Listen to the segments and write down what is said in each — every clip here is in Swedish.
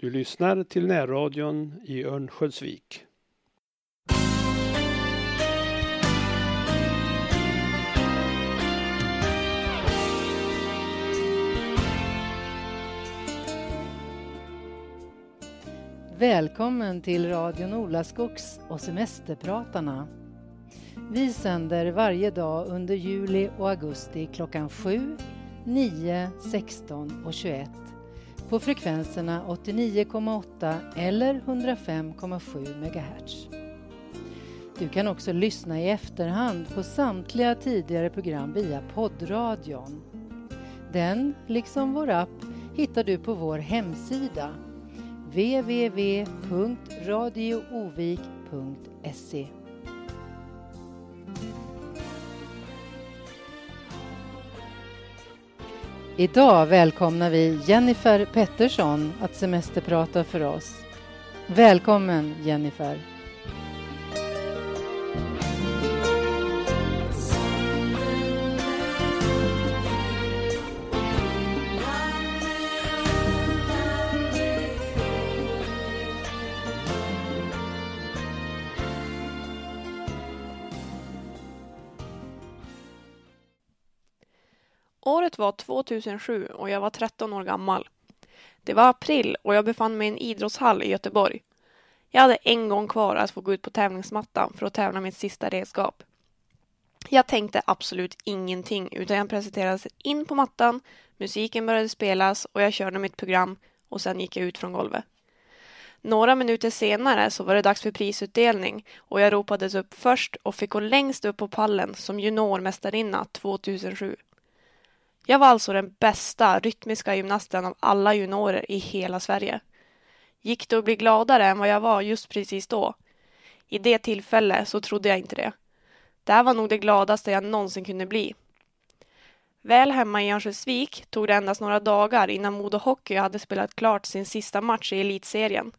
Du lyssnar till närradion i Örnsköldsvik. Välkommen till radion Olaskogs och Semesterpratarna. Vi sänder varje dag under juli och augusti klockan 7, 9, 16 och 21 på frekvenserna 89,8 eller 105,7 MHz. Du kan också lyssna i efterhand på samtliga tidigare program via poddradion. Den, liksom vår app, hittar du på vår hemsida www.radioovik.se Idag välkomnar vi Jennifer Pettersson att semesterprata för oss. Välkommen Jennifer! Året var 2007 och jag var 13 år gammal. Det var april och jag befann mig i en idrottshall i Göteborg. Jag hade en gång kvar att få gå ut på tävlingsmattan för att tävla mitt sista redskap. Jag tänkte absolut ingenting utan jag presenterades in på mattan, musiken började spelas och jag körde mitt program och sen gick jag ut från golvet. Några minuter senare så var det dags för prisutdelning och jag ropades upp först och fick gå längst upp på pallen som juniormästarinna 2007. Jag var alltså den bästa rytmiska gymnasten av alla juniorer i hela Sverige. Gick det att bli gladare än vad jag var just precis då? I det tillfället så trodde jag inte det. Det här var nog det gladaste jag någonsin kunde bli. Väl hemma i Örnsköldsvik tog det endast några dagar innan Modo Hockey hade spelat klart sin sista match i elitserien.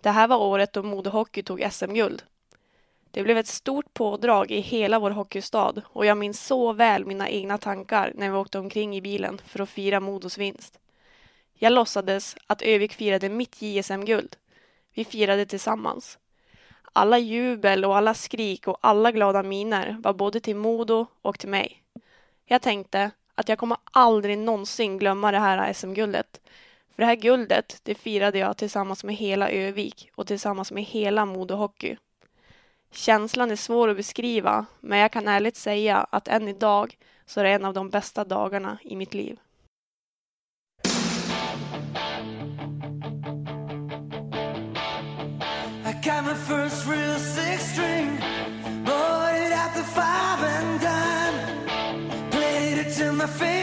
Det här var året då Modo Hockey tog SM-guld. Det blev ett stort pådrag i hela vår hockeystad och jag minns så väl mina egna tankar när vi åkte omkring i bilen för att fira Modos vinst. Jag låtsades att Övik firade mitt JSM-guld. Vi firade tillsammans. Alla jubel och alla skrik och alla glada miner var både till Modo och till mig. Jag tänkte att jag kommer aldrig någonsin glömma det här SM-guldet. För det här guldet, det firade jag tillsammans med hela Övik och tillsammans med hela Modo Hockey. Känslan är svår att beskriva, men jag kan ärligt säga att än idag så är det en av de bästa dagarna i mitt liv. I got my first real six string, bought it at the five and dime, played it till my fingers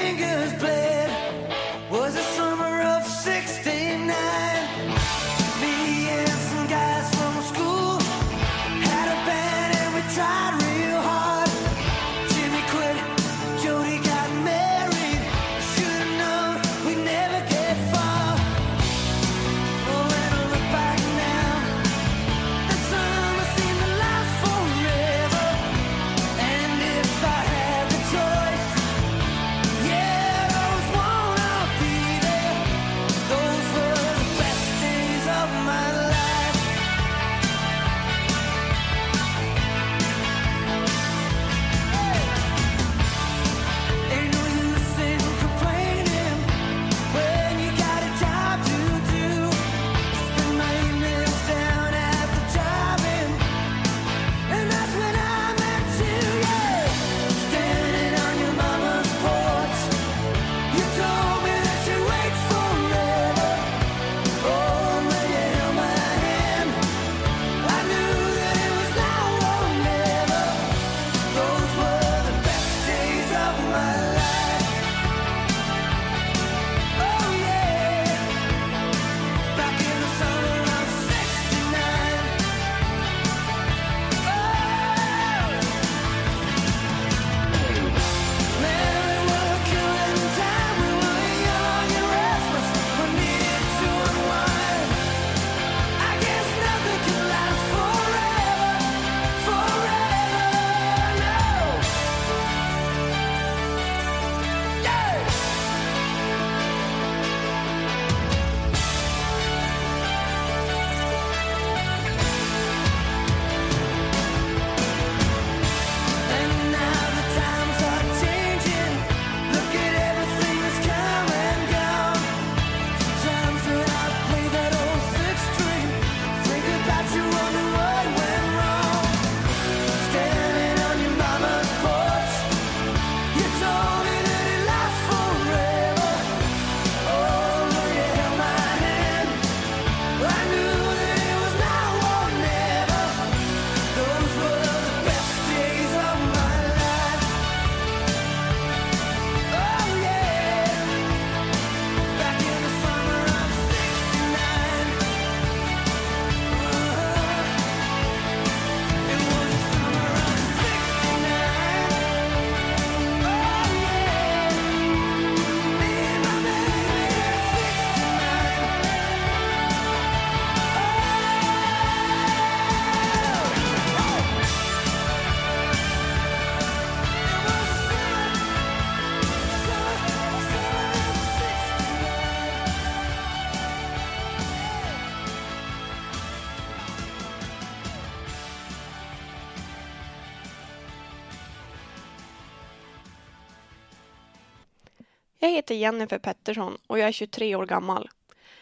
Jag heter Jennifer Pettersson och jag är 23 år gammal.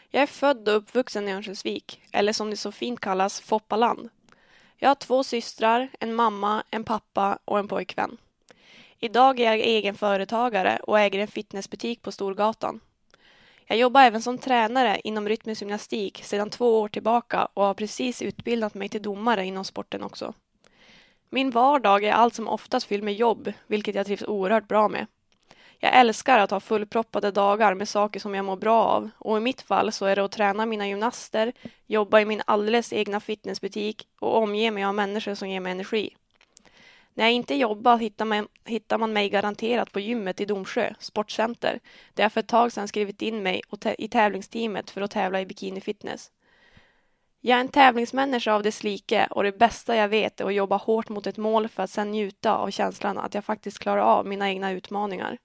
Jag är född och uppvuxen i Örnsköldsvik, eller som det så fint kallas, Foppaland. Jag har två systrar, en mamma, en pappa och en pojkvän. Idag är jag egen företagare och äger en fitnessbutik på Storgatan. Jag jobbar även som tränare inom rytmisk gymnastik sedan två år tillbaka och har precis utbildat mig till domare inom sporten också. Min vardag är allt som oftast fylld med jobb, vilket jag trivs oerhört bra med. Jag älskar att ha fullproppade dagar med saker som jag mår bra av och i mitt fall så är det att träna mina gymnaster, jobba i min alldeles egna fitnessbutik och omge mig av människor som ger mig energi. När jag inte jobbar hittar man, hittar man mig garanterat på gymmet i Domsjö, sportcenter, där jag för ett tag sedan skrivit in mig i tävlingsteamet för att tävla i bikinifitness. Jag är en tävlingsmänniska av dess like och det bästa jag vet är att jobba hårt mot ett mål för att sedan njuta av känslan att jag faktiskt klarar av mina egna utmaningar.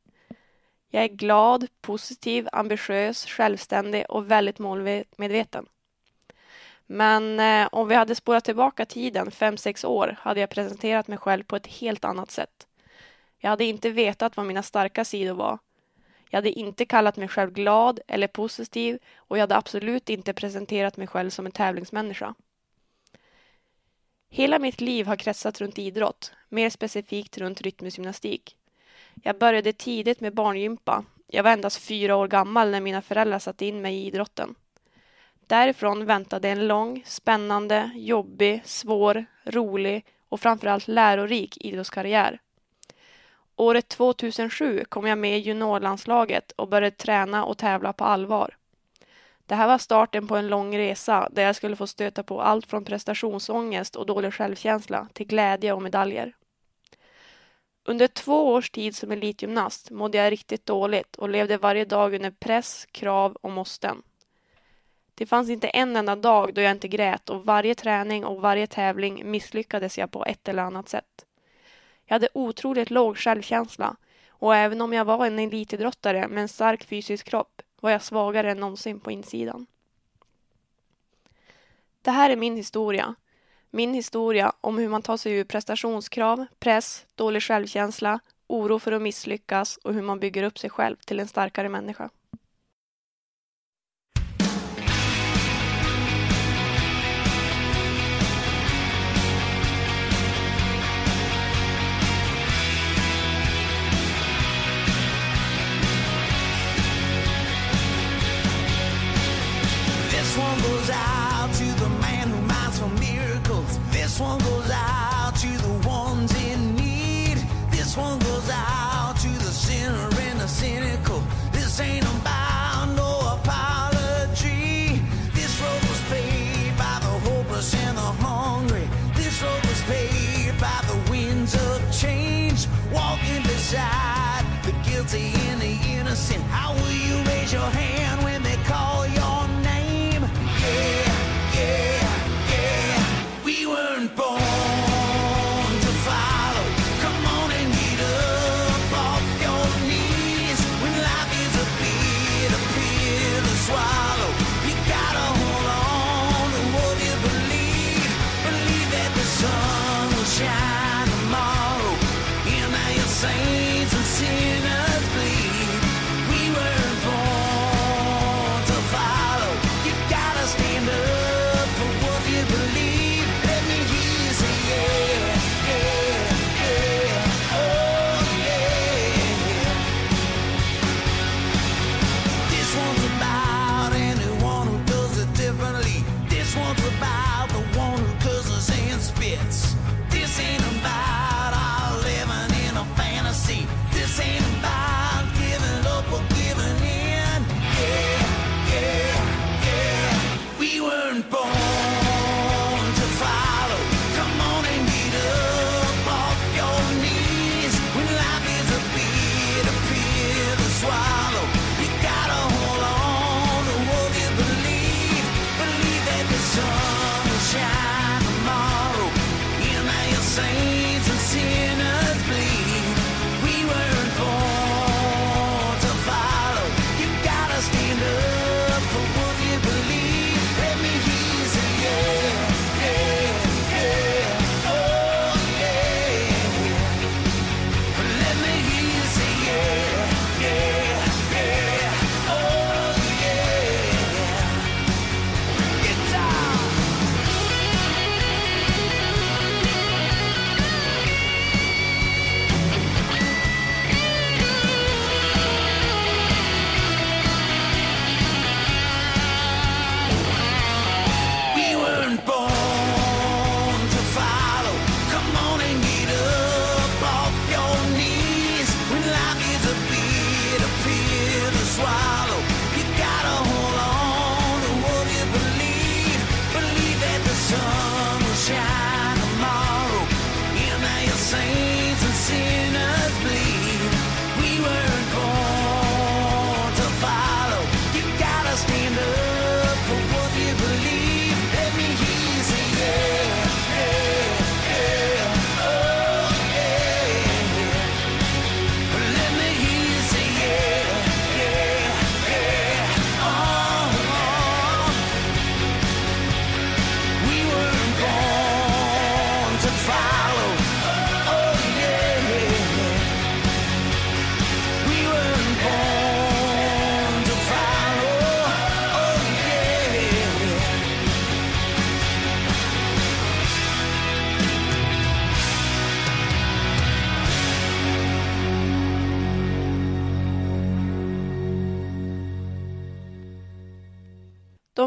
Jag är glad, positiv, ambitiös, självständig och väldigt målmedveten. Men eh, om vi hade spårat tillbaka tiden fem sex år hade jag presenterat mig själv på ett helt annat sätt. Jag hade inte vetat vad mina starka sidor var. Jag hade inte kallat mig själv glad eller positiv och jag hade absolut inte presenterat mig själv som en tävlingsmänniska. Hela mitt liv har kretsat runt idrott, mer specifikt runt rytmisk gymnastik. Jag började tidigt med barngympa. Jag var endast fyra år gammal när mina föräldrar satte in mig i idrotten. Därifrån väntade en lång, spännande, jobbig, svår, rolig och framförallt lärorik idrottskarriär. Året 2007 kom jag med i juniorlandslaget och började träna och tävla på allvar. Det här var starten på en lång resa där jag skulle få stöta på allt från prestationsångest och dålig självkänsla till glädje och medaljer. Under två års tid som elitgymnast mådde jag riktigt dåligt och levde varje dag under press, krav och måsten. Det fanns inte en enda dag då jag inte grät och varje träning och varje tävling misslyckades jag på ett eller annat sätt. Jag hade otroligt låg självkänsla och även om jag var en elitidrottare med en stark fysisk kropp var jag svagare än någonsin på insidan. Det här är min historia. Min historia om hur man tar sig ur prestationskrav, press, dålig självkänsla, oro för att misslyckas och hur man bygger upp sig själv till en starkare människa. This one goes out swung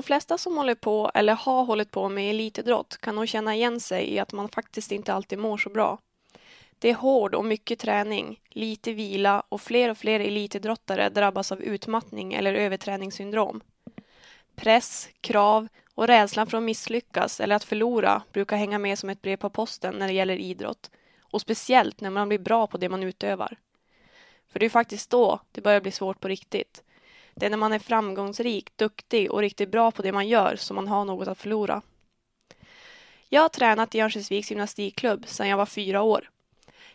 flesta som håller på eller har hållit på med elitidrott kan nog känna igen sig i att man faktiskt inte alltid mår så bra. Det är hård och mycket träning, lite vila och fler och fler elitidrottare drabbas av utmattning eller överträningssyndrom. Press, krav och rädslan för att misslyckas eller att förlora brukar hänga med som ett brev på posten när det gäller idrott. Och speciellt när man blir bra på det man utövar. För det är faktiskt då det börjar bli svårt på riktigt. Det är när man är framgångsrik, duktig och riktigt bra på det man gör som man har något att förlora. Jag har tränat i Örnsköldsviks gymnastikklubb sedan jag var fyra år.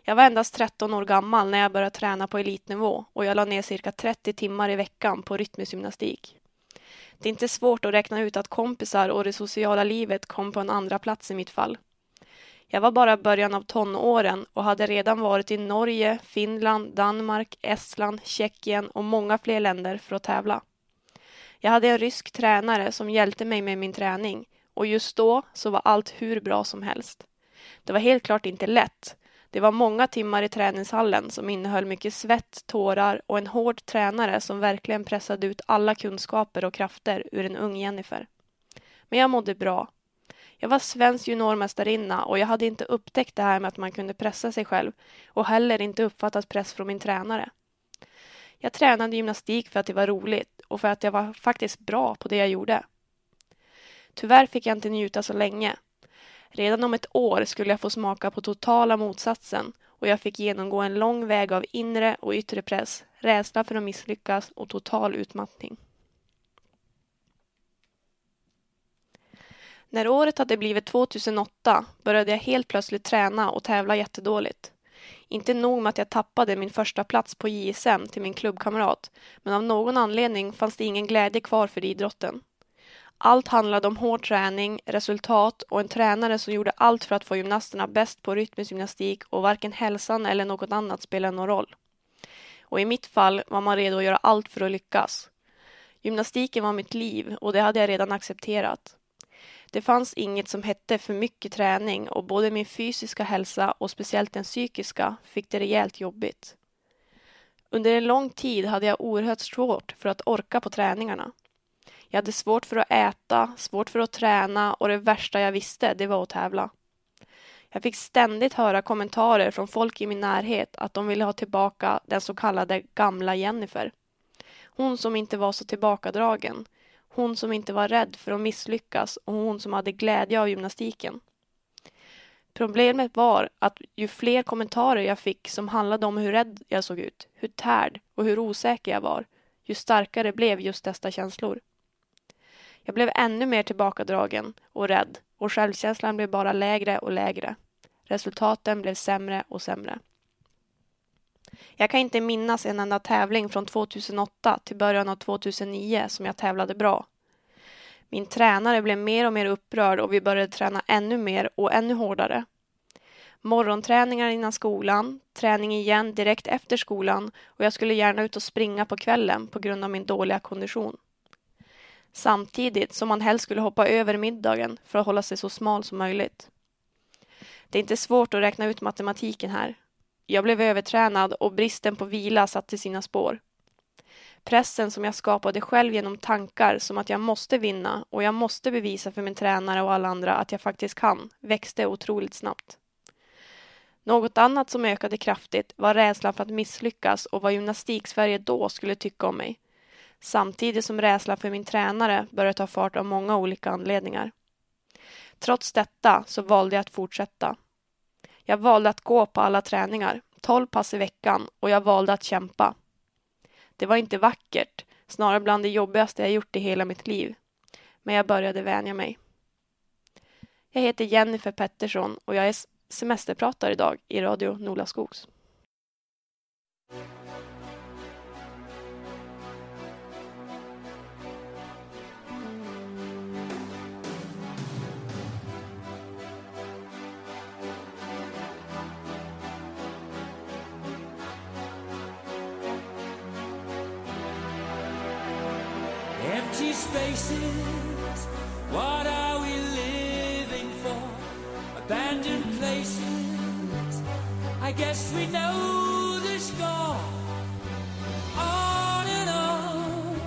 Jag var endast 13 år gammal när jag började träna på elitnivå och jag la ner cirka 30 timmar i veckan på rytmisk gymnastik. Det är inte svårt att räkna ut att kompisar och det sociala livet kom på en andra plats i mitt fall. Jag var bara början av tonåren och hade redan varit i Norge, Finland, Danmark, Estland, Tjeckien och många fler länder för att tävla. Jag hade en rysk tränare som hjälpte mig med min träning och just då så var allt hur bra som helst. Det var helt klart inte lätt. Det var många timmar i träningshallen som innehöll mycket svett, tårar och en hård tränare som verkligen pressade ut alla kunskaper och krafter ur en ung Jennifer. Men jag mådde bra jag var svensk juniormästarinna och jag hade inte upptäckt det här med att man kunde pressa sig själv och heller inte uppfattat press från min tränare. Jag tränade gymnastik för att det var roligt och för att jag var faktiskt bra på det jag gjorde. Tyvärr fick jag inte njuta så länge. Redan om ett år skulle jag få smaka på totala motsatsen och jag fick genomgå en lång väg av inre och yttre press, rädsla för att misslyckas och total utmattning. När året hade blivit 2008 började jag helt plötsligt träna och tävla jättedåligt. Inte nog med att jag tappade min första plats på JSM till min klubbkamrat, men av någon anledning fanns det ingen glädje kvar för idrotten. Allt handlade om hård träning, resultat och en tränare som gjorde allt för att få gymnasterna bäst på rytmisk gymnastik och varken hälsan eller något annat spelade någon roll. Och i mitt fall var man redo att göra allt för att lyckas. Gymnastiken var mitt liv och det hade jag redan accepterat. Det fanns inget som hette för mycket träning och både min fysiska hälsa och speciellt den psykiska fick det rejält jobbigt. Under en lång tid hade jag oerhört svårt för att orka på träningarna. Jag hade svårt för att äta, svårt för att träna och det värsta jag visste, det var att tävla. Jag fick ständigt höra kommentarer från folk i min närhet att de ville ha tillbaka den så kallade gamla Jennifer. Hon som inte var så tillbakadragen, hon som inte var rädd för att misslyckas och hon som hade glädje av gymnastiken. Problemet var att ju fler kommentarer jag fick som handlade om hur rädd jag såg ut, hur tärd och hur osäker jag var, ju starkare blev just dessa känslor. Jag blev ännu mer tillbakadragen och rädd och självkänslan blev bara lägre och lägre. Resultaten blev sämre och sämre. Jag kan inte minnas en enda tävling från 2008 till början av 2009 som jag tävlade bra. Min tränare blev mer och mer upprörd och vi började träna ännu mer och ännu hårdare. Morgonträningar innan skolan, träning igen direkt efter skolan och jag skulle gärna ut och springa på kvällen på grund av min dåliga kondition. Samtidigt som man helst skulle hoppa över middagen för att hålla sig så smal som möjligt. Det är inte svårt att räkna ut matematiken här. Jag blev övertränad och bristen på vila satte sina spår. Pressen som jag skapade själv genom tankar som att jag måste vinna och jag måste bevisa för min tränare och alla andra att jag faktiskt kan, växte otroligt snabbt. Något annat som ökade kraftigt var rädslan för att misslyckas och vad gymnastiksverige då skulle tycka om mig. Samtidigt som rädslan för min tränare började ta fart av många olika anledningar. Trots detta så valde jag att fortsätta. Jag valde att gå på alla träningar, 12 pass i veckan och jag valde att kämpa. Det var inte vackert, snarare bland det jobbigaste jag gjort i hela mitt liv. Men jag började vänja mig. Jag heter Jennifer Pettersson och jag är semesterpratare idag i Radio Nolaskogs. guess we know the score. On and on.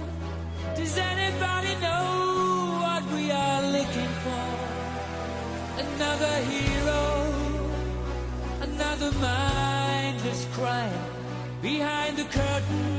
Does anybody know what we are looking for? Another hero, another mindless crime behind the curtain.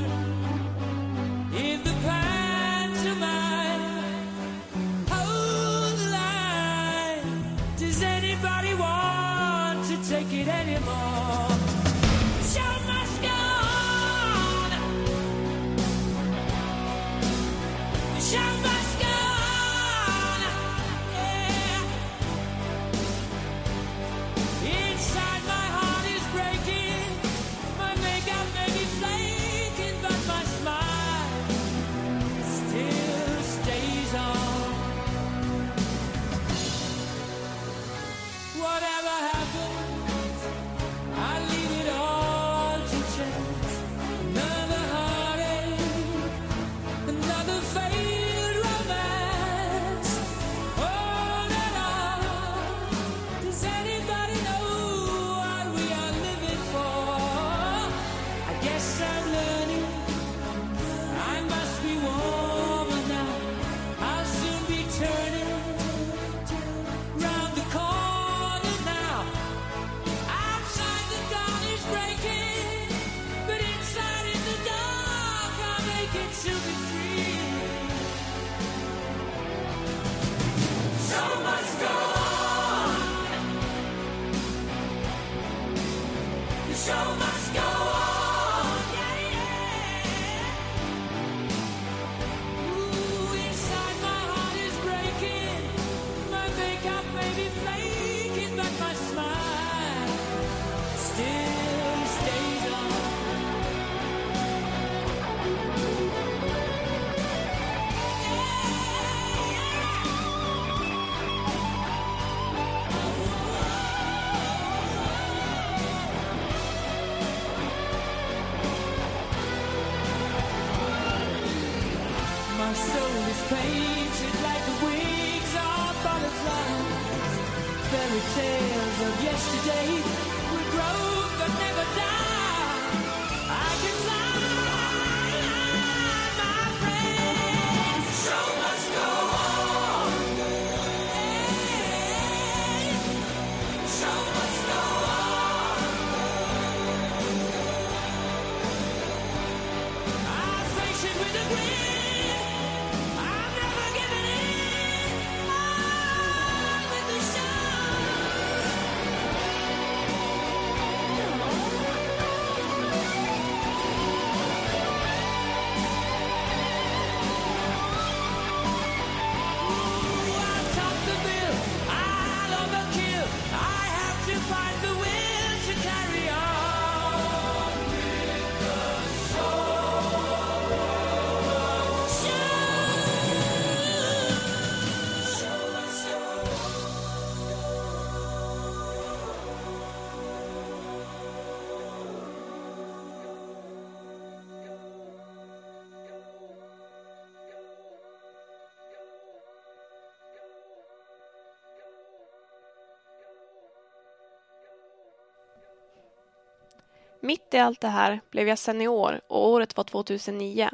Mitt i allt det här blev jag senior och året var 2009.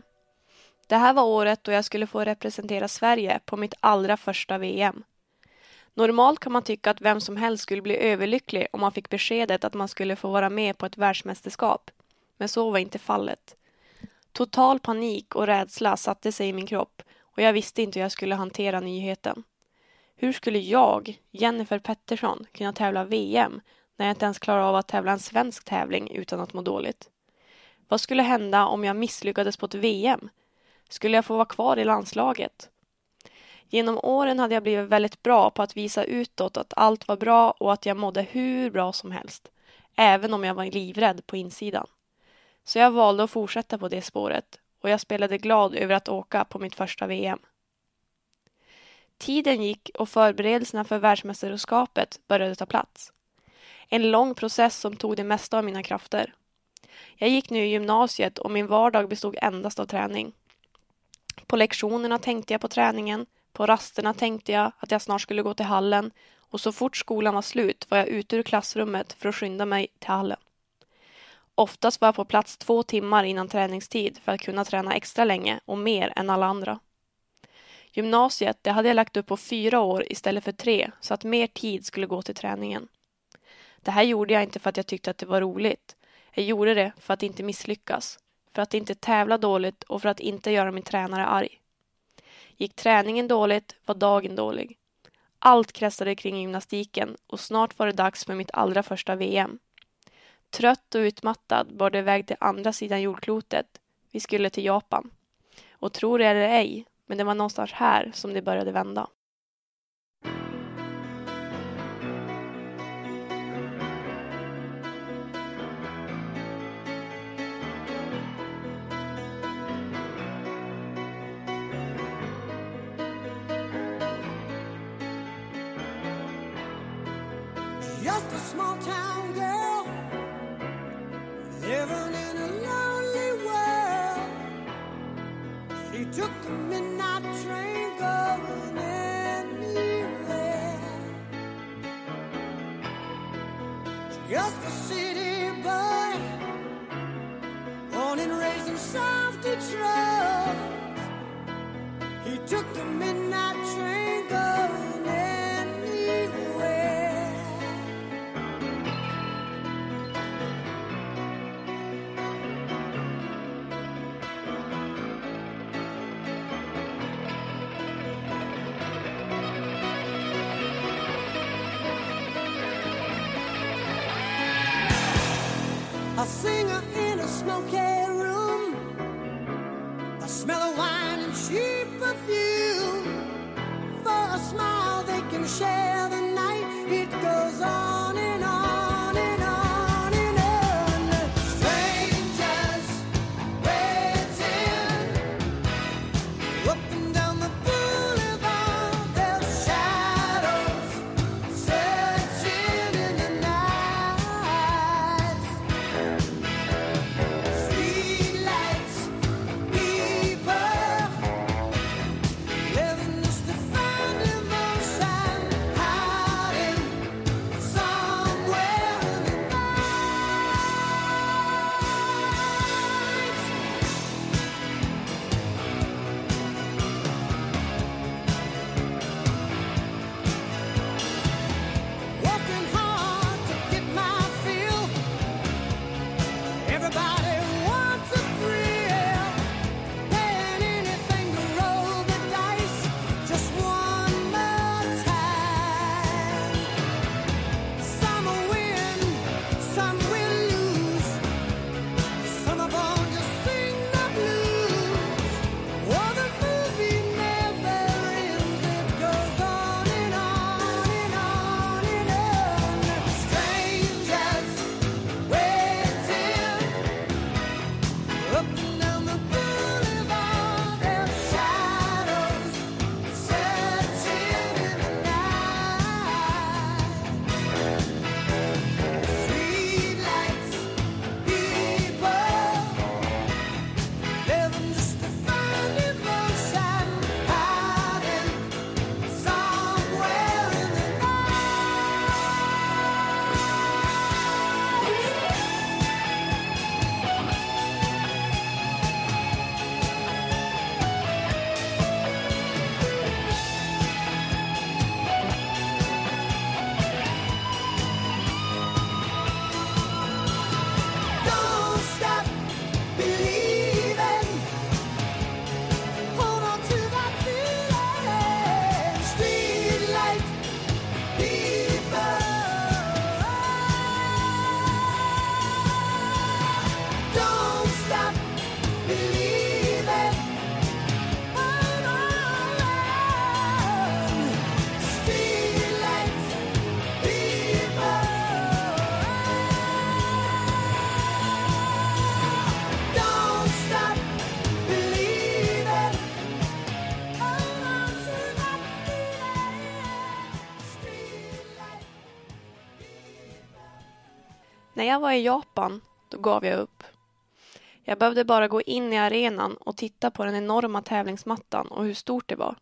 Det här var året då jag skulle få representera Sverige på mitt allra första VM. Normalt kan man tycka att vem som helst skulle bli överlycklig om man fick beskedet att man skulle få vara med på ett världsmästerskap. Men så var inte fallet. Total panik och rädsla satte sig i min kropp och jag visste inte hur jag skulle hantera nyheten. Hur skulle jag, Jennifer Pettersson, kunna tävla VM när jag inte ens klarar av att tävla en svensk tävling utan att må dåligt? Vad skulle hända om jag misslyckades på ett VM? Skulle jag få vara kvar i landslaget? Genom åren hade jag blivit väldigt bra på att visa utåt att allt var bra och att jag mådde hur bra som helst, även om jag var livrädd på insidan. Så jag valde att fortsätta på det spåret och jag spelade glad över att åka på mitt första VM. Tiden gick och förberedelserna för världsmästerskapet började ta plats. En lång process som tog det mesta av mina krafter. Jag gick nu i gymnasiet och min vardag bestod endast av träning. På lektionerna tänkte jag på träningen, på rasterna tänkte jag att jag snart skulle gå till hallen och så fort skolan var slut var jag ute ur klassrummet för att skynda mig till hallen. Oftast var jag på plats två timmar innan träningstid för att kunna träna extra länge och mer än alla andra. Gymnasiet det hade jag lagt upp på fyra år istället för tre så att mer tid skulle gå till träningen. Det här gjorde jag inte för att jag tyckte att det var roligt Jag gjorde det för att inte misslyckas, för att inte tävla dåligt och för att inte göra min tränare arg. Gick träningen dåligt var dagen dålig. Allt kretsade kring gymnastiken och snart var det dags för mitt allra första VM. Trött och utmattad bar det iväg till andra sidan jordklotet. Vi skulle till Japan. Och tro det eller ej, men det var någonstans här som det började vända. A singer in a smoky När jag var i Japan, då gav jag upp. Jag behövde bara gå in i arenan och titta på den enorma tävlingsmattan och hur stort det var.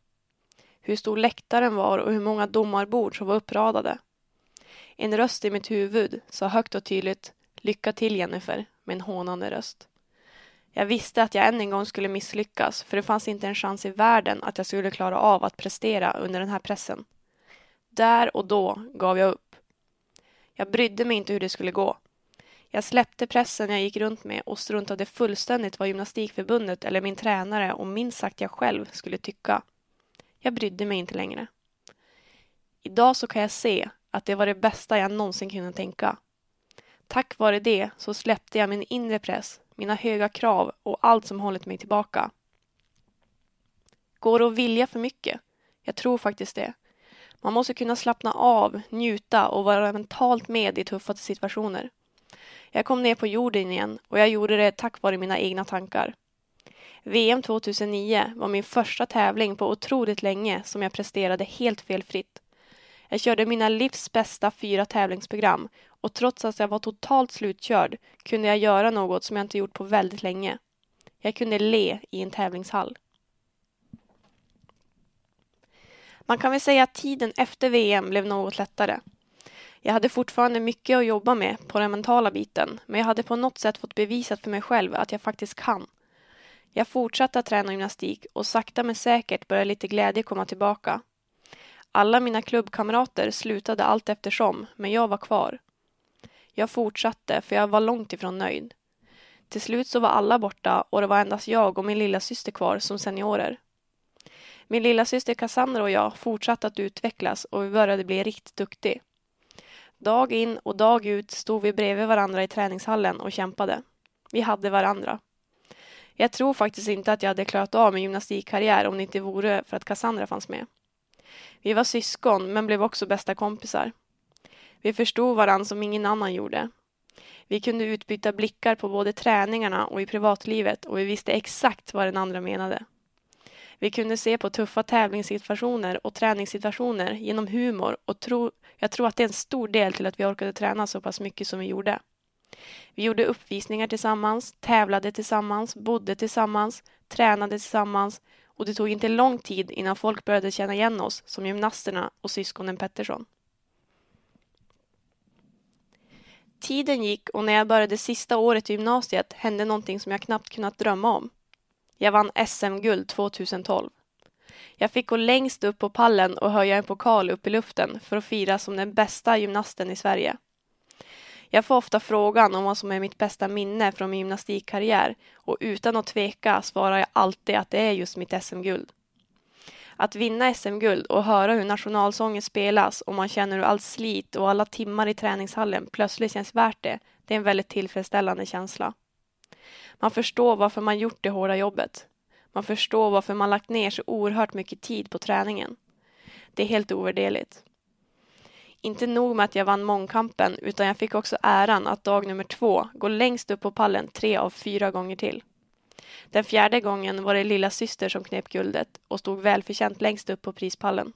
Hur stor läktaren var och hur många domarbord som var uppradade. En röst i mitt huvud sa högt och tydligt Lycka till Jennifer med en hånande röst. Jag visste att jag än en gång skulle misslyckas för det fanns inte en chans i världen att jag skulle klara av att prestera under den här pressen. Där och då gav jag upp. Jag brydde mig inte hur det skulle gå. Jag släppte pressen jag gick runt med och struntade fullständigt vad Gymnastikförbundet eller min tränare och minst sagt jag själv skulle tycka. Jag brydde mig inte längre. Idag så kan jag se att det var det bästa jag någonsin kunde tänka. Tack vare det så släppte jag min inre press, mina höga krav och allt som hållit mig tillbaka. Går det att vilja för mycket? Jag tror faktiskt det. Man måste kunna slappna av, njuta och vara mentalt med i tuffa situationer. Jag kom ner på jorden igen och jag gjorde det tack vare mina egna tankar. VM 2009 var min första tävling på otroligt länge som jag presterade helt felfritt. Jag körde mina livs bästa fyra tävlingsprogram och trots att jag var totalt slutkörd kunde jag göra något som jag inte gjort på väldigt länge. Jag kunde le i en tävlingshall. Man kan väl säga att tiden efter VM blev något lättare. Jag hade fortfarande mycket att jobba med på den mentala biten, men jag hade på något sätt fått bevisat för mig själv att jag faktiskt kan. Jag fortsatte att träna gymnastik och sakta men säkert började lite glädje komma tillbaka. Alla mina klubbkamrater slutade allt eftersom, men jag var kvar. Jag fortsatte, för jag var långt ifrån nöjd. Till slut så var alla borta och det var endast jag och min lilla syster kvar som seniorer. Min lilla syster Cassandra och jag fortsatte att utvecklas och vi började bli riktigt duktig. Dag in och dag ut stod vi bredvid varandra i träningshallen och kämpade. Vi hade varandra. Jag tror faktiskt inte att jag hade klarat av min gymnastikkarriär om det inte vore för att Cassandra fanns med. Vi var syskon men blev också bästa kompisar. Vi förstod varandra som ingen annan gjorde. Vi kunde utbyta blickar på både träningarna och i privatlivet och vi visste exakt vad den andra menade. Vi kunde se på tuffa tävlingssituationer och träningssituationer genom humor och tro, jag tror att det är en stor del till att vi orkade träna så pass mycket som vi gjorde. Vi gjorde uppvisningar tillsammans, tävlade tillsammans, bodde tillsammans, tränade tillsammans och det tog inte lång tid innan folk började känna igen oss som gymnasterna och syskonen Pettersson. Tiden gick och när jag började sista året i gymnasiet hände någonting som jag knappt kunnat drömma om. Jag vann SM-guld 2012. Jag fick gå längst upp på pallen och höja en pokal upp i luften för att fira som den bästa gymnasten i Sverige. Jag får ofta frågan om vad som är mitt bästa minne från min gymnastikkarriär och utan att tveka svarar jag alltid att det är just mitt SM-guld. Att vinna SM-guld och höra hur nationalsången spelas och man känner hur allt slit och alla timmar i träningshallen plötsligt känns värt det, det är en väldigt tillfredsställande känsla. Man förstår varför man gjort det hårda jobbet. Man förstår varför man lagt ner så oerhört mycket tid på träningen. Det är helt ovärderligt. Inte nog med att jag vann mångkampen utan jag fick också äran att dag nummer två gå längst upp på pallen tre av fyra gånger till. Den fjärde gången var det lilla syster som knep guldet och stod välförtjänt längst upp på prispallen.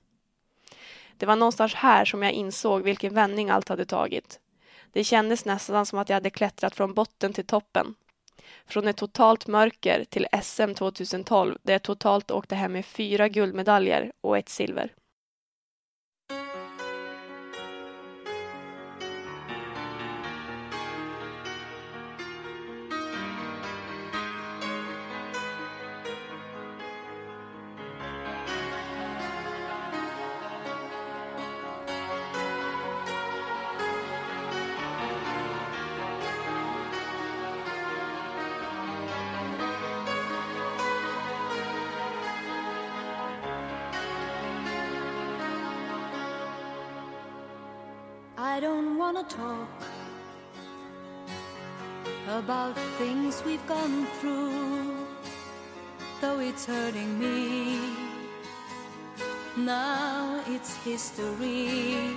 Det var någonstans här som jag insåg vilken vändning allt hade tagit. Det kändes nästan som att jag hade klättrat från botten till toppen. Från ett totalt mörker till SM 2012 där jag totalt åkte hem med fyra guldmedaljer och ett silver. History.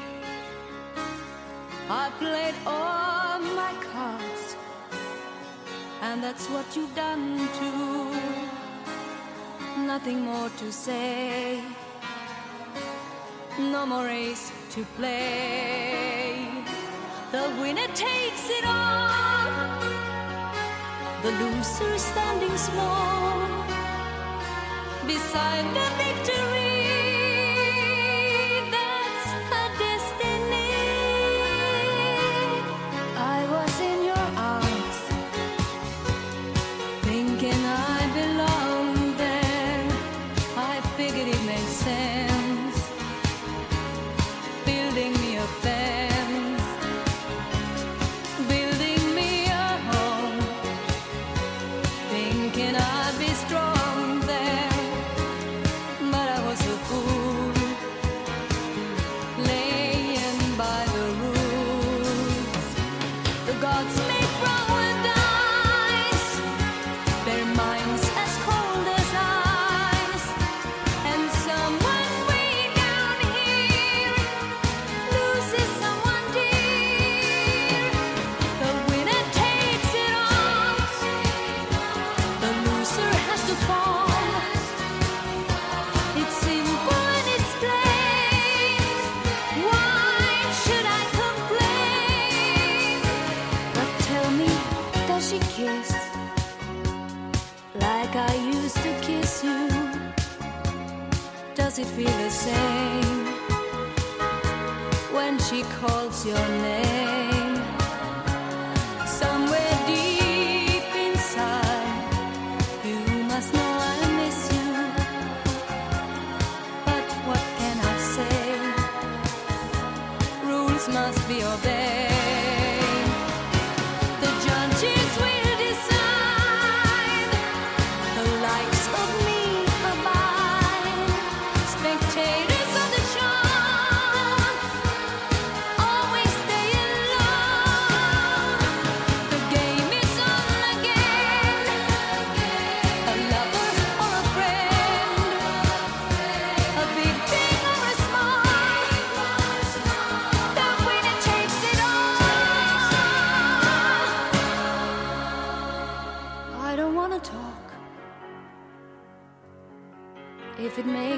I played all my cards, and that's what you've done too. Nothing more to say, no more race to play. The winner takes it all, the loser standing small beside the victory.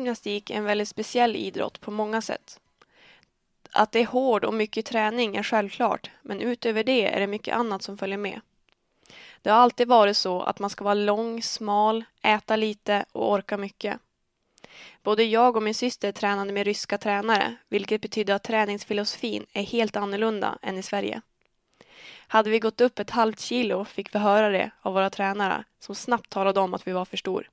gymnastik är en väldigt speciell idrott på många sätt. Att det är hård och mycket träning är självklart, men utöver det är det mycket annat som följer med. Det har alltid varit så att man ska vara lång, smal, äta lite och orka mycket. Både jag och min syster tränade med ryska tränare, vilket betyder att träningsfilosofin är helt annorlunda än i Sverige. Hade vi gått upp ett halvt kilo fick vi höra det av våra tränare, som snabbt talade om att vi var för stor.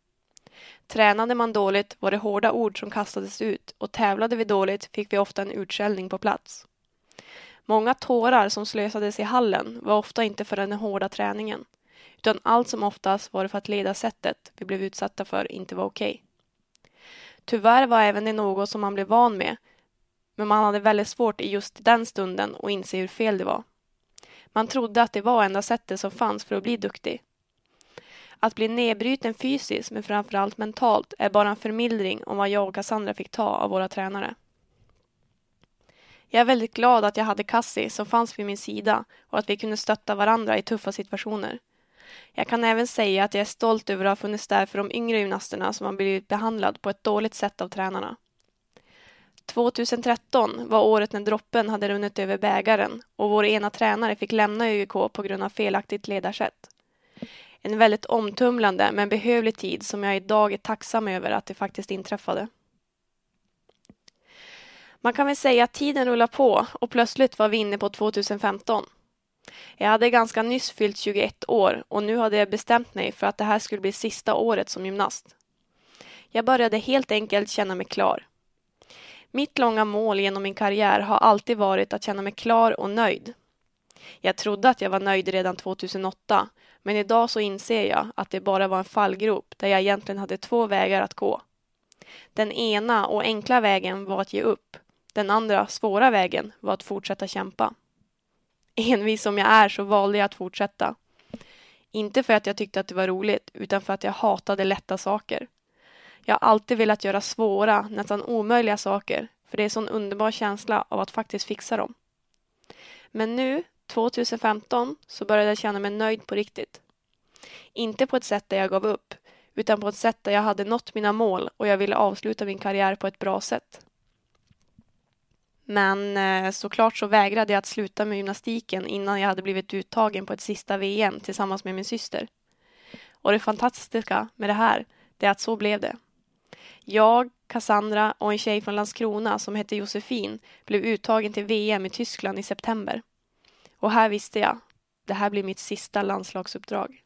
Tränade man dåligt var det hårda ord som kastades ut och tävlade vi dåligt fick vi ofta en utskällning på plats. Många tårar som slösades i hallen var ofta inte för den hårda träningen, utan allt som oftast var det för att ledarsättet vi blev utsatta för inte var okej. Tyvärr var även det något som man blev van med, men man hade väldigt svårt i just den stunden att inse hur fel det var. Man trodde att det var enda sättet som fanns för att bli duktig. Att bli nedbruten fysiskt, men framförallt mentalt, är bara en förmildring om vad jag och Cassandra fick ta av våra tränare. Jag är väldigt glad att jag hade Cassie som fanns vid min sida och att vi kunde stötta varandra i tuffa situationer. Jag kan även säga att jag är stolt över att ha funnits där för de yngre gymnasterna som har blivit behandlad på ett dåligt sätt av tränarna. 2013 var året när droppen hade runnit över bägaren och vår ena tränare fick lämna ÖGK på grund av felaktigt ledarsätt. En väldigt omtumlande men behövlig tid som jag idag är tacksam över att det faktiskt inträffade. Man kan väl säga att tiden rullar på och plötsligt var vi inne på 2015. Jag hade ganska nyss fyllt 21 år och nu hade jag bestämt mig för att det här skulle bli sista året som gymnast. Jag började helt enkelt känna mig klar. Mitt långa mål genom min karriär har alltid varit att känna mig klar och nöjd. Jag trodde att jag var nöjd redan 2008, men idag så inser jag att det bara var en fallgrop där jag egentligen hade två vägar att gå. Den ena och enkla vägen var att ge upp. Den andra, svåra vägen, var att fortsätta kämpa. Envis som jag är så valde jag att fortsätta. Inte för att jag tyckte att det var roligt, utan för att jag hatade lätta saker. Jag har alltid velat göra svåra, nästan omöjliga saker, för det är en sån underbar känsla av att faktiskt fixa dem. Men nu, 2015, så började jag känna mig nöjd på riktigt. Inte på ett sätt där jag gav upp, utan på ett sätt där jag hade nått mina mål och jag ville avsluta min karriär på ett bra sätt. Men eh, såklart så vägrade jag att sluta med gymnastiken innan jag hade blivit uttagen på ett sista VM tillsammans med min syster. Och det fantastiska med det här, det är att så blev det. Jag, Cassandra och en tjej från Landskrona som hette Josefin blev uttagen till VM i Tyskland i september. Och här visste jag, det här blir mitt sista landslagsuppdrag.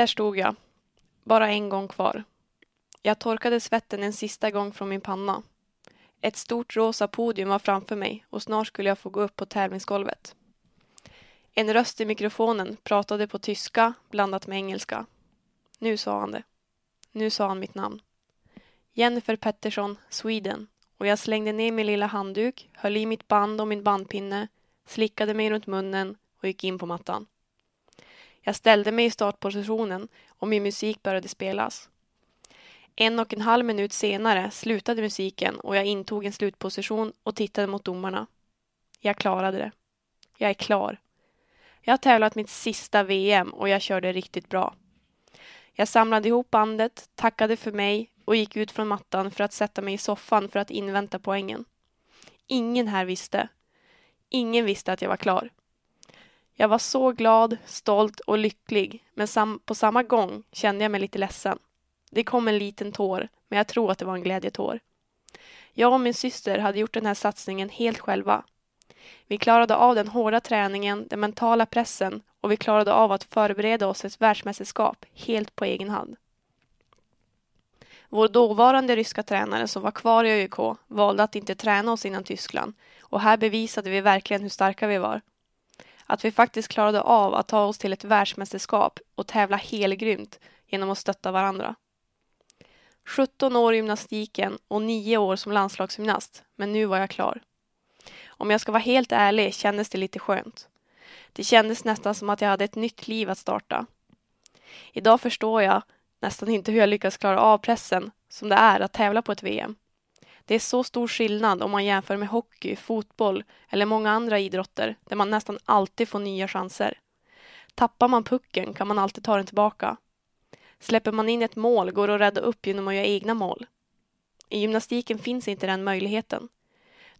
Där stod jag. Bara en gång kvar. Jag torkade svetten en sista gång från min panna. Ett stort rosa podium var framför mig och snart skulle jag få gå upp på tävlingsgolvet. En röst i mikrofonen pratade på tyska blandat med engelska. Nu sa han det. Nu sa han mitt namn. Jennifer Pettersson, Sweden. Och jag slängde ner min lilla handduk, höll i mitt band och min bandpinne, slickade mig runt munnen och gick in på mattan. Jag ställde mig i startpositionen och min musik började spelas. En och en halv minut senare slutade musiken och jag intog en slutposition och tittade mot domarna. Jag klarade det. Jag är klar. Jag har tävlat mitt sista VM och jag körde riktigt bra. Jag samlade ihop bandet, tackade för mig och gick ut från mattan för att sätta mig i soffan för att invänta poängen. Ingen här visste. Ingen visste att jag var klar. Jag var så glad, stolt och lycklig, men sam på samma gång kände jag mig lite ledsen. Det kom en liten tår, men jag tror att det var en glädjetår. Jag och min syster hade gjort den här satsningen helt själva. Vi klarade av den hårda träningen, den mentala pressen och vi klarade av att förbereda oss ett världsmästerskap helt på egen hand. Vår dåvarande ryska tränare som var kvar i ÖIK valde att inte träna oss innan Tyskland och här bevisade vi verkligen hur starka vi var. Att vi faktiskt klarade av att ta oss till ett världsmästerskap och tävla helgrymt genom att stötta varandra. 17 år i gymnastiken och 9 år som landslagsgymnast, men nu var jag klar. Om jag ska vara helt ärlig kändes det lite skönt. Det kändes nästan som att jag hade ett nytt liv att starta. Idag förstår jag nästan inte hur jag lyckas klara av pressen som det är att tävla på ett VM. Det är så stor skillnad om man jämför med hockey, fotboll eller många andra idrotter där man nästan alltid får nya chanser. Tappar man pucken kan man alltid ta den tillbaka. Släpper man in ett mål går det att rädda upp genom att göra egna mål. I gymnastiken finns inte den möjligheten.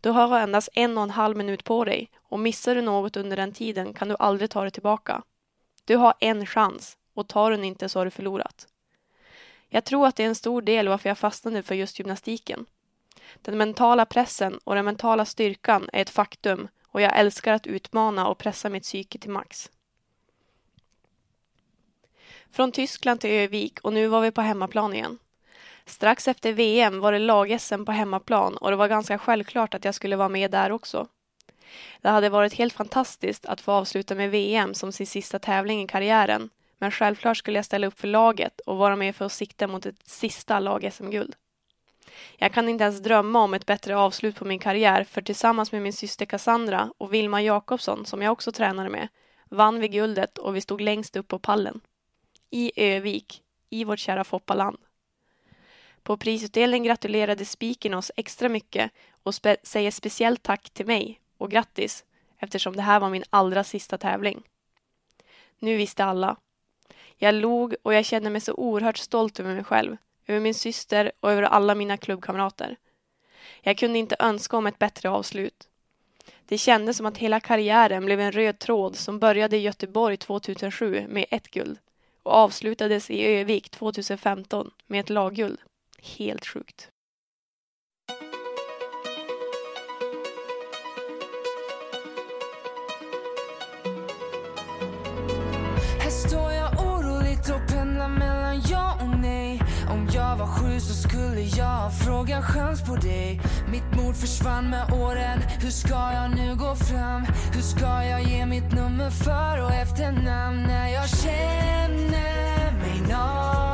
Du har endast en och en halv minut på dig och missar du något under den tiden kan du aldrig ta det tillbaka. Du har en chans och tar du den inte så har du förlorat. Jag tror att det är en stor del varför jag fastnade för just gymnastiken. Den mentala pressen och den mentala styrkan är ett faktum och jag älskar att utmana och pressa mitt psyke till max. Från Tyskland till Övik och nu var vi på hemmaplan igen. Strax efter VM var det lag-SM på hemmaplan och det var ganska självklart att jag skulle vara med där också. Det hade varit helt fantastiskt att få avsluta med VM som sin sista tävling i karriären, men självklart skulle jag ställa upp för laget och vara med för att sikta mot ett sista lag-SM-guld. Jag kan inte ens drömma om ett bättre avslut på min karriär för tillsammans med min syster Cassandra och Vilma Jakobsson, som jag också tränade med, vann vi guldet och vi stod längst upp på pallen. I Övik, i vårt kära Foppaland. På prisutdelningen gratulerade spiken oss extra mycket och spe säger speciellt tack till mig och grattis eftersom det här var min allra sista tävling. Nu visste alla. Jag log och jag kände mig så oerhört stolt över mig själv, över min syster och över alla mina klubbkamrater. Jag kunde inte önska om ett bättre avslut. Det kändes som att hela karriären blev en röd tråd som började i Göteborg 2007 med ett guld och avslutades i Övik 2015 med ett lagguld. Helt sjukt. Skulle jag fråga chans på dig Mitt mod försvann med åren Hur ska jag nu gå fram? Hur ska jag ge mitt nummer för och efternamn när jag känner mig naken?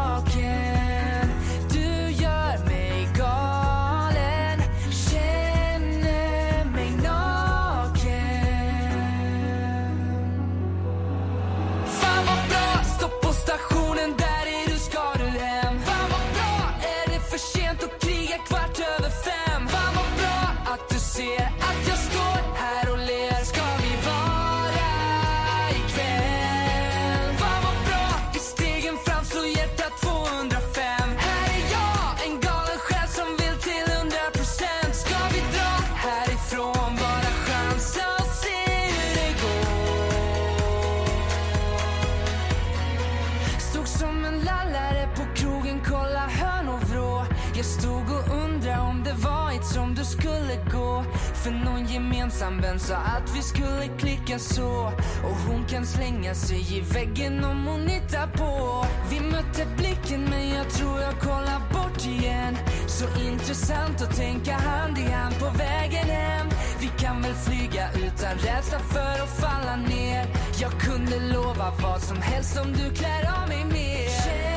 Någon vän sa att vi skulle klicka så. Och hon kan slänga sig i väggen om hon hittar på. Vi mötte blicken men jag tror jag kollar bort igen. Så intressant att tänka hand i hand på vägen hem. Vi kan väl flyga utan rädsla för att falla ner. Jag kunde lova vad som helst om du klär av mig mer.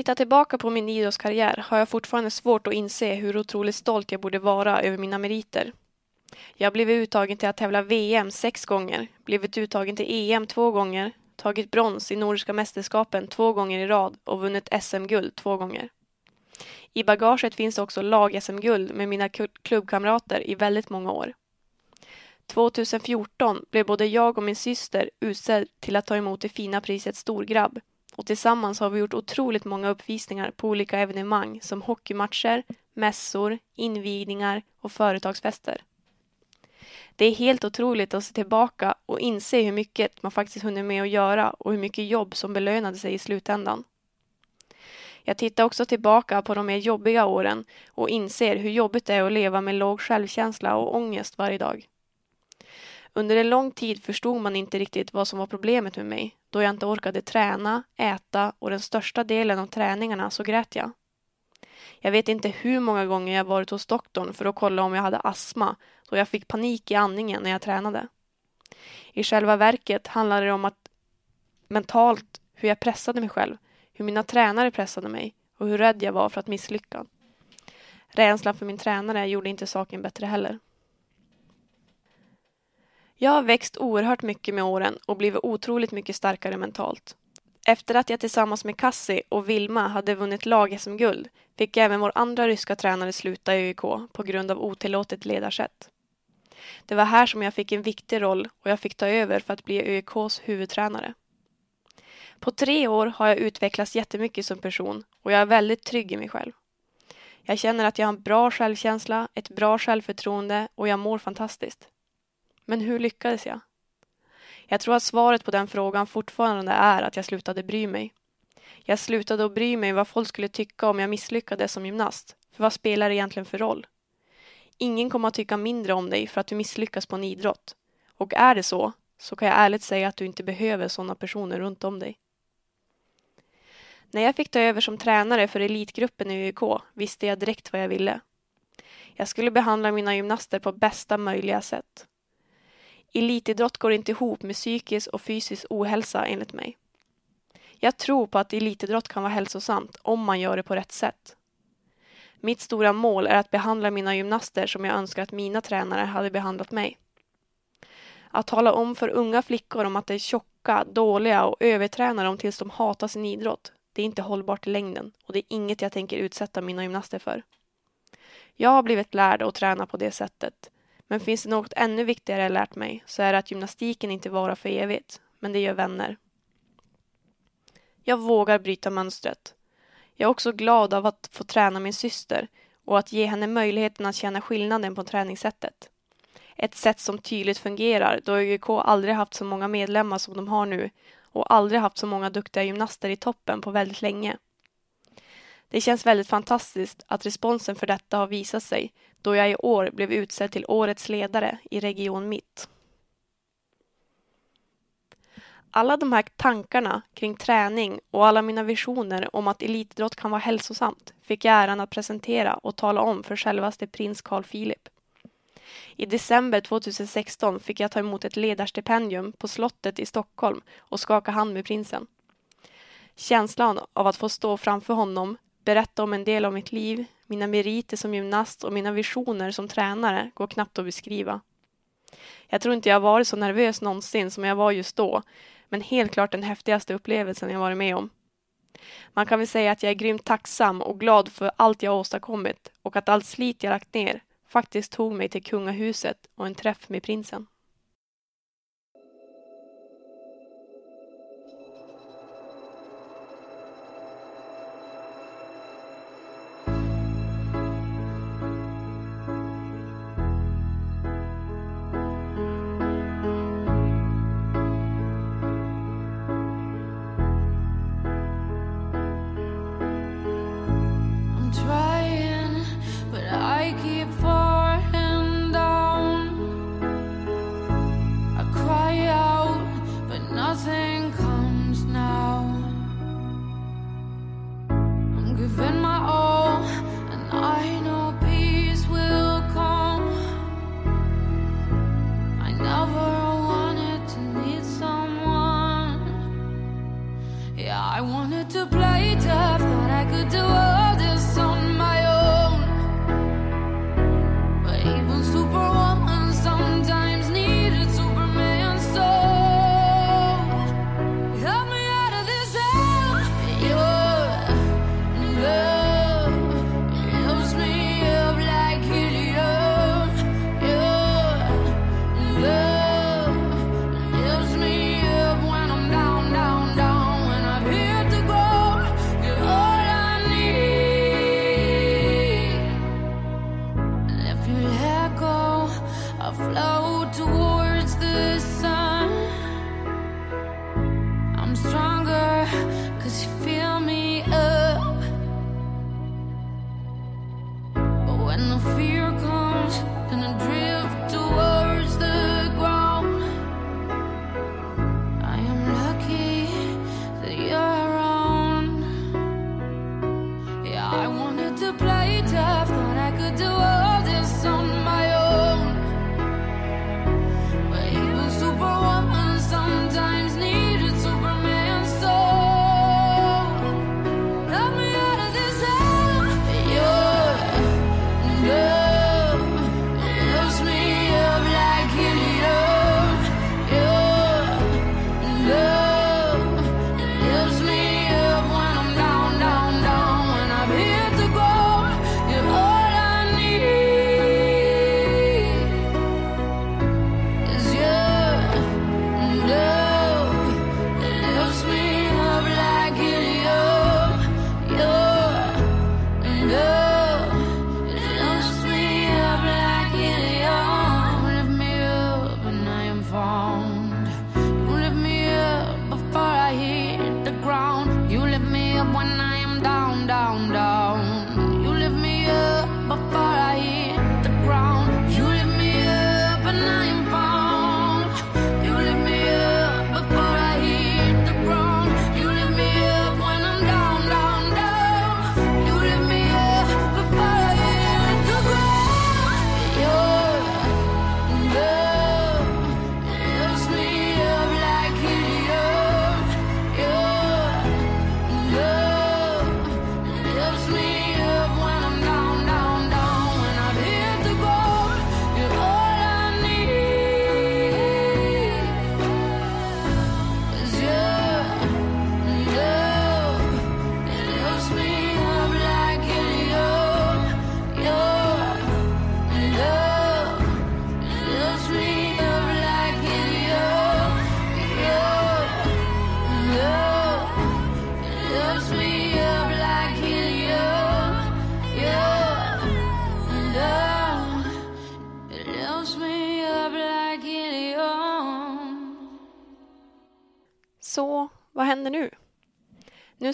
Tittar tillbaka på min idrottskarriär har jag fortfarande svårt att inse hur otroligt stolt jag borde vara över mina meriter. Jag har blivit uttagen till att tävla VM sex gånger, blivit uttagen till EM två gånger, tagit brons i Nordiska mästerskapen två gånger i rad och vunnit SM-guld två gånger. I bagaget finns också lag-SM-guld med mina klubbkamrater i väldigt många år. 2014 blev både jag och min syster utsedd till att ta emot det fina priset Storgrabb och tillsammans har vi gjort otroligt många uppvisningar på olika evenemang som hockeymatcher, mässor, invigningar och företagsfester. Det är helt otroligt att se tillbaka och inse hur mycket man faktiskt hunnit med att göra och hur mycket jobb som belönade sig i slutändan. Jag tittar också tillbaka på de mer jobbiga åren och inser hur jobbigt det är att leva med låg självkänsla och ångest varje dag. Under en lång tid förstod man inte riktigt vad som var problemet med mig, då jag inte orkade träna, äta och den största delen av träningarna så grät jag. Jag vet inte hur många gånger jag varit hos doktorn för att kolla om jag hade astma, då jag fick panik i andningen när jag tränade. I själva verket handlade det om att mentalt hur jag pressade mig själv, hur mina tränare pressade mig och hur rädd jag var för att misslyckas. Rädslan för min tränare gjorde inte saken bättre heller. Jag har växt oerhört mycket med åren och blivit otroligt mycket starkare mentalt. Efter att jag tillsammans med Kassi och Vilma hade vunnit lag-SM-guld fick även vår andra ryska tränare sluta i ÖIK på grund av otillåtet ledarsätt. Det var här som jag fick en viktig roll och jag fick ta över för att bli ÖIKs huvudtränare. På tre år har jag utvecklats jättemycket som person och jag är väldigt trygg i mig själv. Jag känner att jag har en bra självkänsla, ett bra självförtroende och jag mår fantastiskt. Men hur lyckades jag? Jag tror att svaret på den frågan fortfarande är att jag slutade bry mig. Jag slutade att bry mig vad folk skulle tycka om jag misslyckades som gymnast. För vad spelar det egentligen för roll? Ingen kommer att tycka mindre om dig för att du misslyckas på en idrott. Och är det så, så kan jag ärligt säga att du inte behöver sådana personer runt om dig. När jag fick ta över som tränare för elitgruppen i ÖIK visste jag direkt vad jag ville. Jag skulle behandla mina gymnaster på bästa möjliga sätt. Elitidrott går inte ihop med psykisk och fysisk ohälsa enligt mig. Jag tror på att elitidrott kan vara hälsosamt om man gör det på rätt sätt. Mitt stora mål är att behandla mina gymnaster som jag önskar att mina tränare hade behandlat mig. Att tala om för unga flickor om att de är tjocka, dåliga och övertränar dem tills de hatar sin idrott, det är inte hållbart i längden och det är inget jag tänker utsätta mina gymnaster för. Jag har blivit lärd att träna på det sättet men finns det något ännu viktigare jag lärt mig så är det att gymnastiken inte varar för evigt, men det gör vänner. Jag vågar bryta mönstret. Jag är också glad av att få träna min syster och att ge henne möjligheten att känna skillnaden på träningssättet. Ett sätt som tydligt fungerar då ÖGK aldrig haft så många medlemmar som de har nu och aldrig haft så många duktiga gymnaster i toppen på väldigt länge. Det känns väldigt fantastiskt att responsen för detta har visat sig då jag i år blev utsedd till Årets ledare i Region Mitt. Alla de här tankarna kring träning och alla mina visioner om att elitidrott kan vara hälsosamt fick jag äran att presentera och tala om för självaste prins Carl Philip. I december 2016 fick jag ta emot ett ledarstipendium på slottet i Stockholm och skaka hand med prinsen. Känslan av att få stå framför honom, berätta om en del av mitt liv, mina meriter som gymnast och mina visioner som tränare går knappt att beskriva. Jag tror inte jag varit så nervös någonsin som jag var just då, men helt klart den häftigaste upplevelsen jag varit med om. Man kan väl säga att jag är grymt tacksam och glad för allt jag åstadkommit och att allt slit jag lagt ner faktiskt tog mig till kungahuset och en träff med prinsen.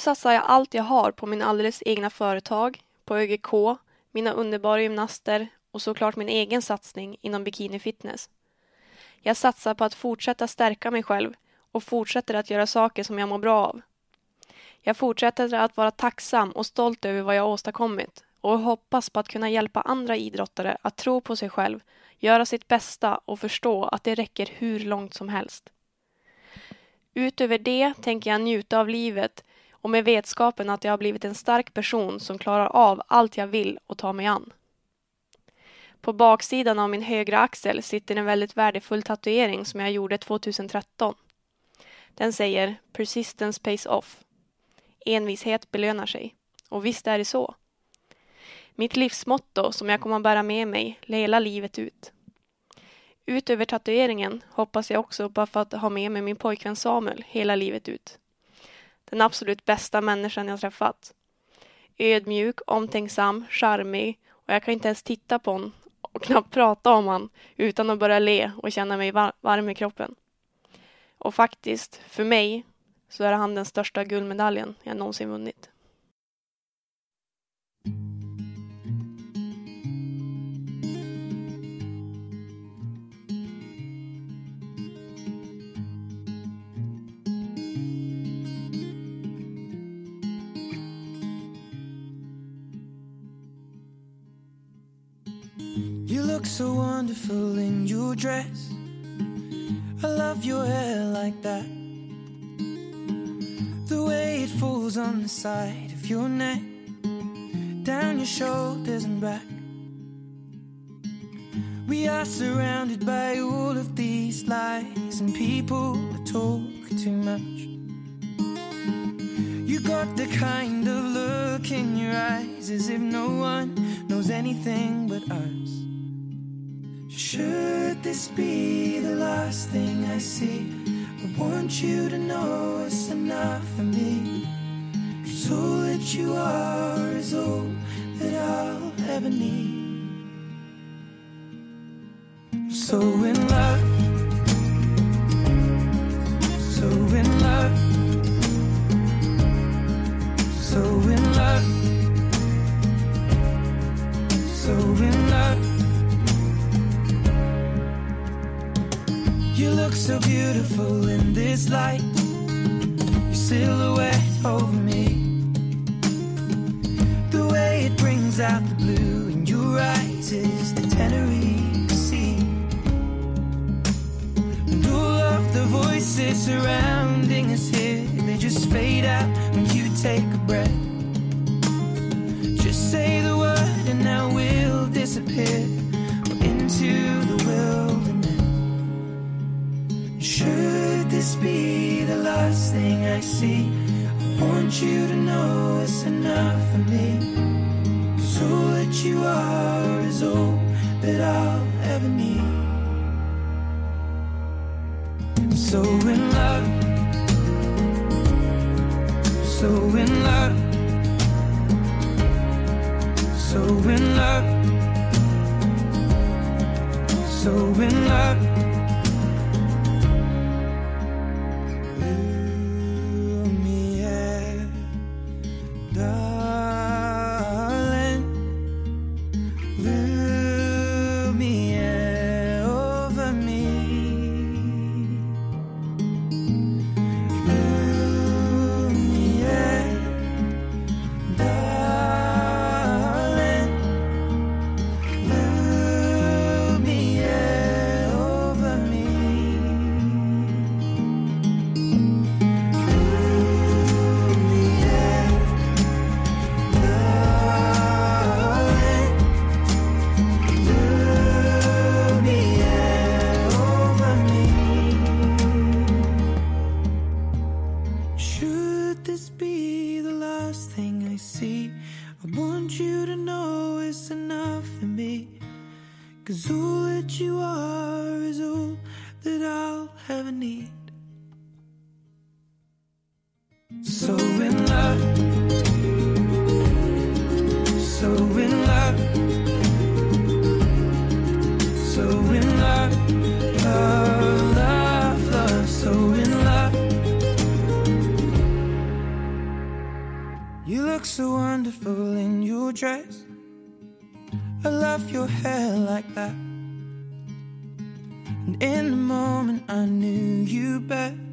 Satsar jag allt jag har på min alldeles egna företag, på ÖGK, mina underbara gymnaster och såklart min egen satsning inom bikini fitness. Jag satsar på att fortsätta stärka mig själv och fortsätter att göra saker som jag mår bra av. Jag fortsätter att vara tacksam och stolt över vad jag åstadkommit och hoppas på att kunna hjälpa andra idrottare att tro på sig själv, göra sitt bästa och förstå att det räcker hur långt som helst. Utöver det tänker jag njuta av livet och med vetskapen att jag har blivit en stark person som klarar av allt jag vill och ta mig an. På baksidan av min högra axel sitter en väldigt värdefull tatuering som jag gjorde 2013. Den säger Persistence pays off. Envishet belönar sig. Och visst är det så. Mitt livsmotto som jag kommer att bära med mig hela livet ut. Utöver tatueringen hoppas jag också på att ha med mig min pojkvän Samuel hela livet ut. Den absolut bästa människan jag träffat. Ödmjuk, omtänksam, charmig och jag kan inte ens titta på honom och knappt prata om han utan att börja le och känna mig var varm i kroppen. Och faktiskt, för mig, så är han den största guldmedaljen jag någonsin vunnit. So wonderful in your dress. I love your hair like that. The way it falls on the side of your neck, down your shoulders and back. We are surrounded by all of these lies and people that talk too much. You got the kind of look in your eyes as if no one knows anything but us. Should this be the last thing I see? I want you to know it's enough for me. Cause all that you are is all that I'll ever need. So in love, So beautiful in this light. Your silhouette over me. The way it brings out the blue in your eyes is the Tenerife Sea. And all of the voices surrounding us here, they just fade out when you take a breath. Just say the word and now we'll disappear see? I want you to know it's enough for me. Cause all that you are is all that I'll ever need. I'm so in love. So in love. So in love. So in love. This be the last thing I see? I want you to know it's enough for me. Cause all that you are is all that I'll ever need. So in love, look so wonderful in your dress. I love your hair like that. And in the moment I knew you best.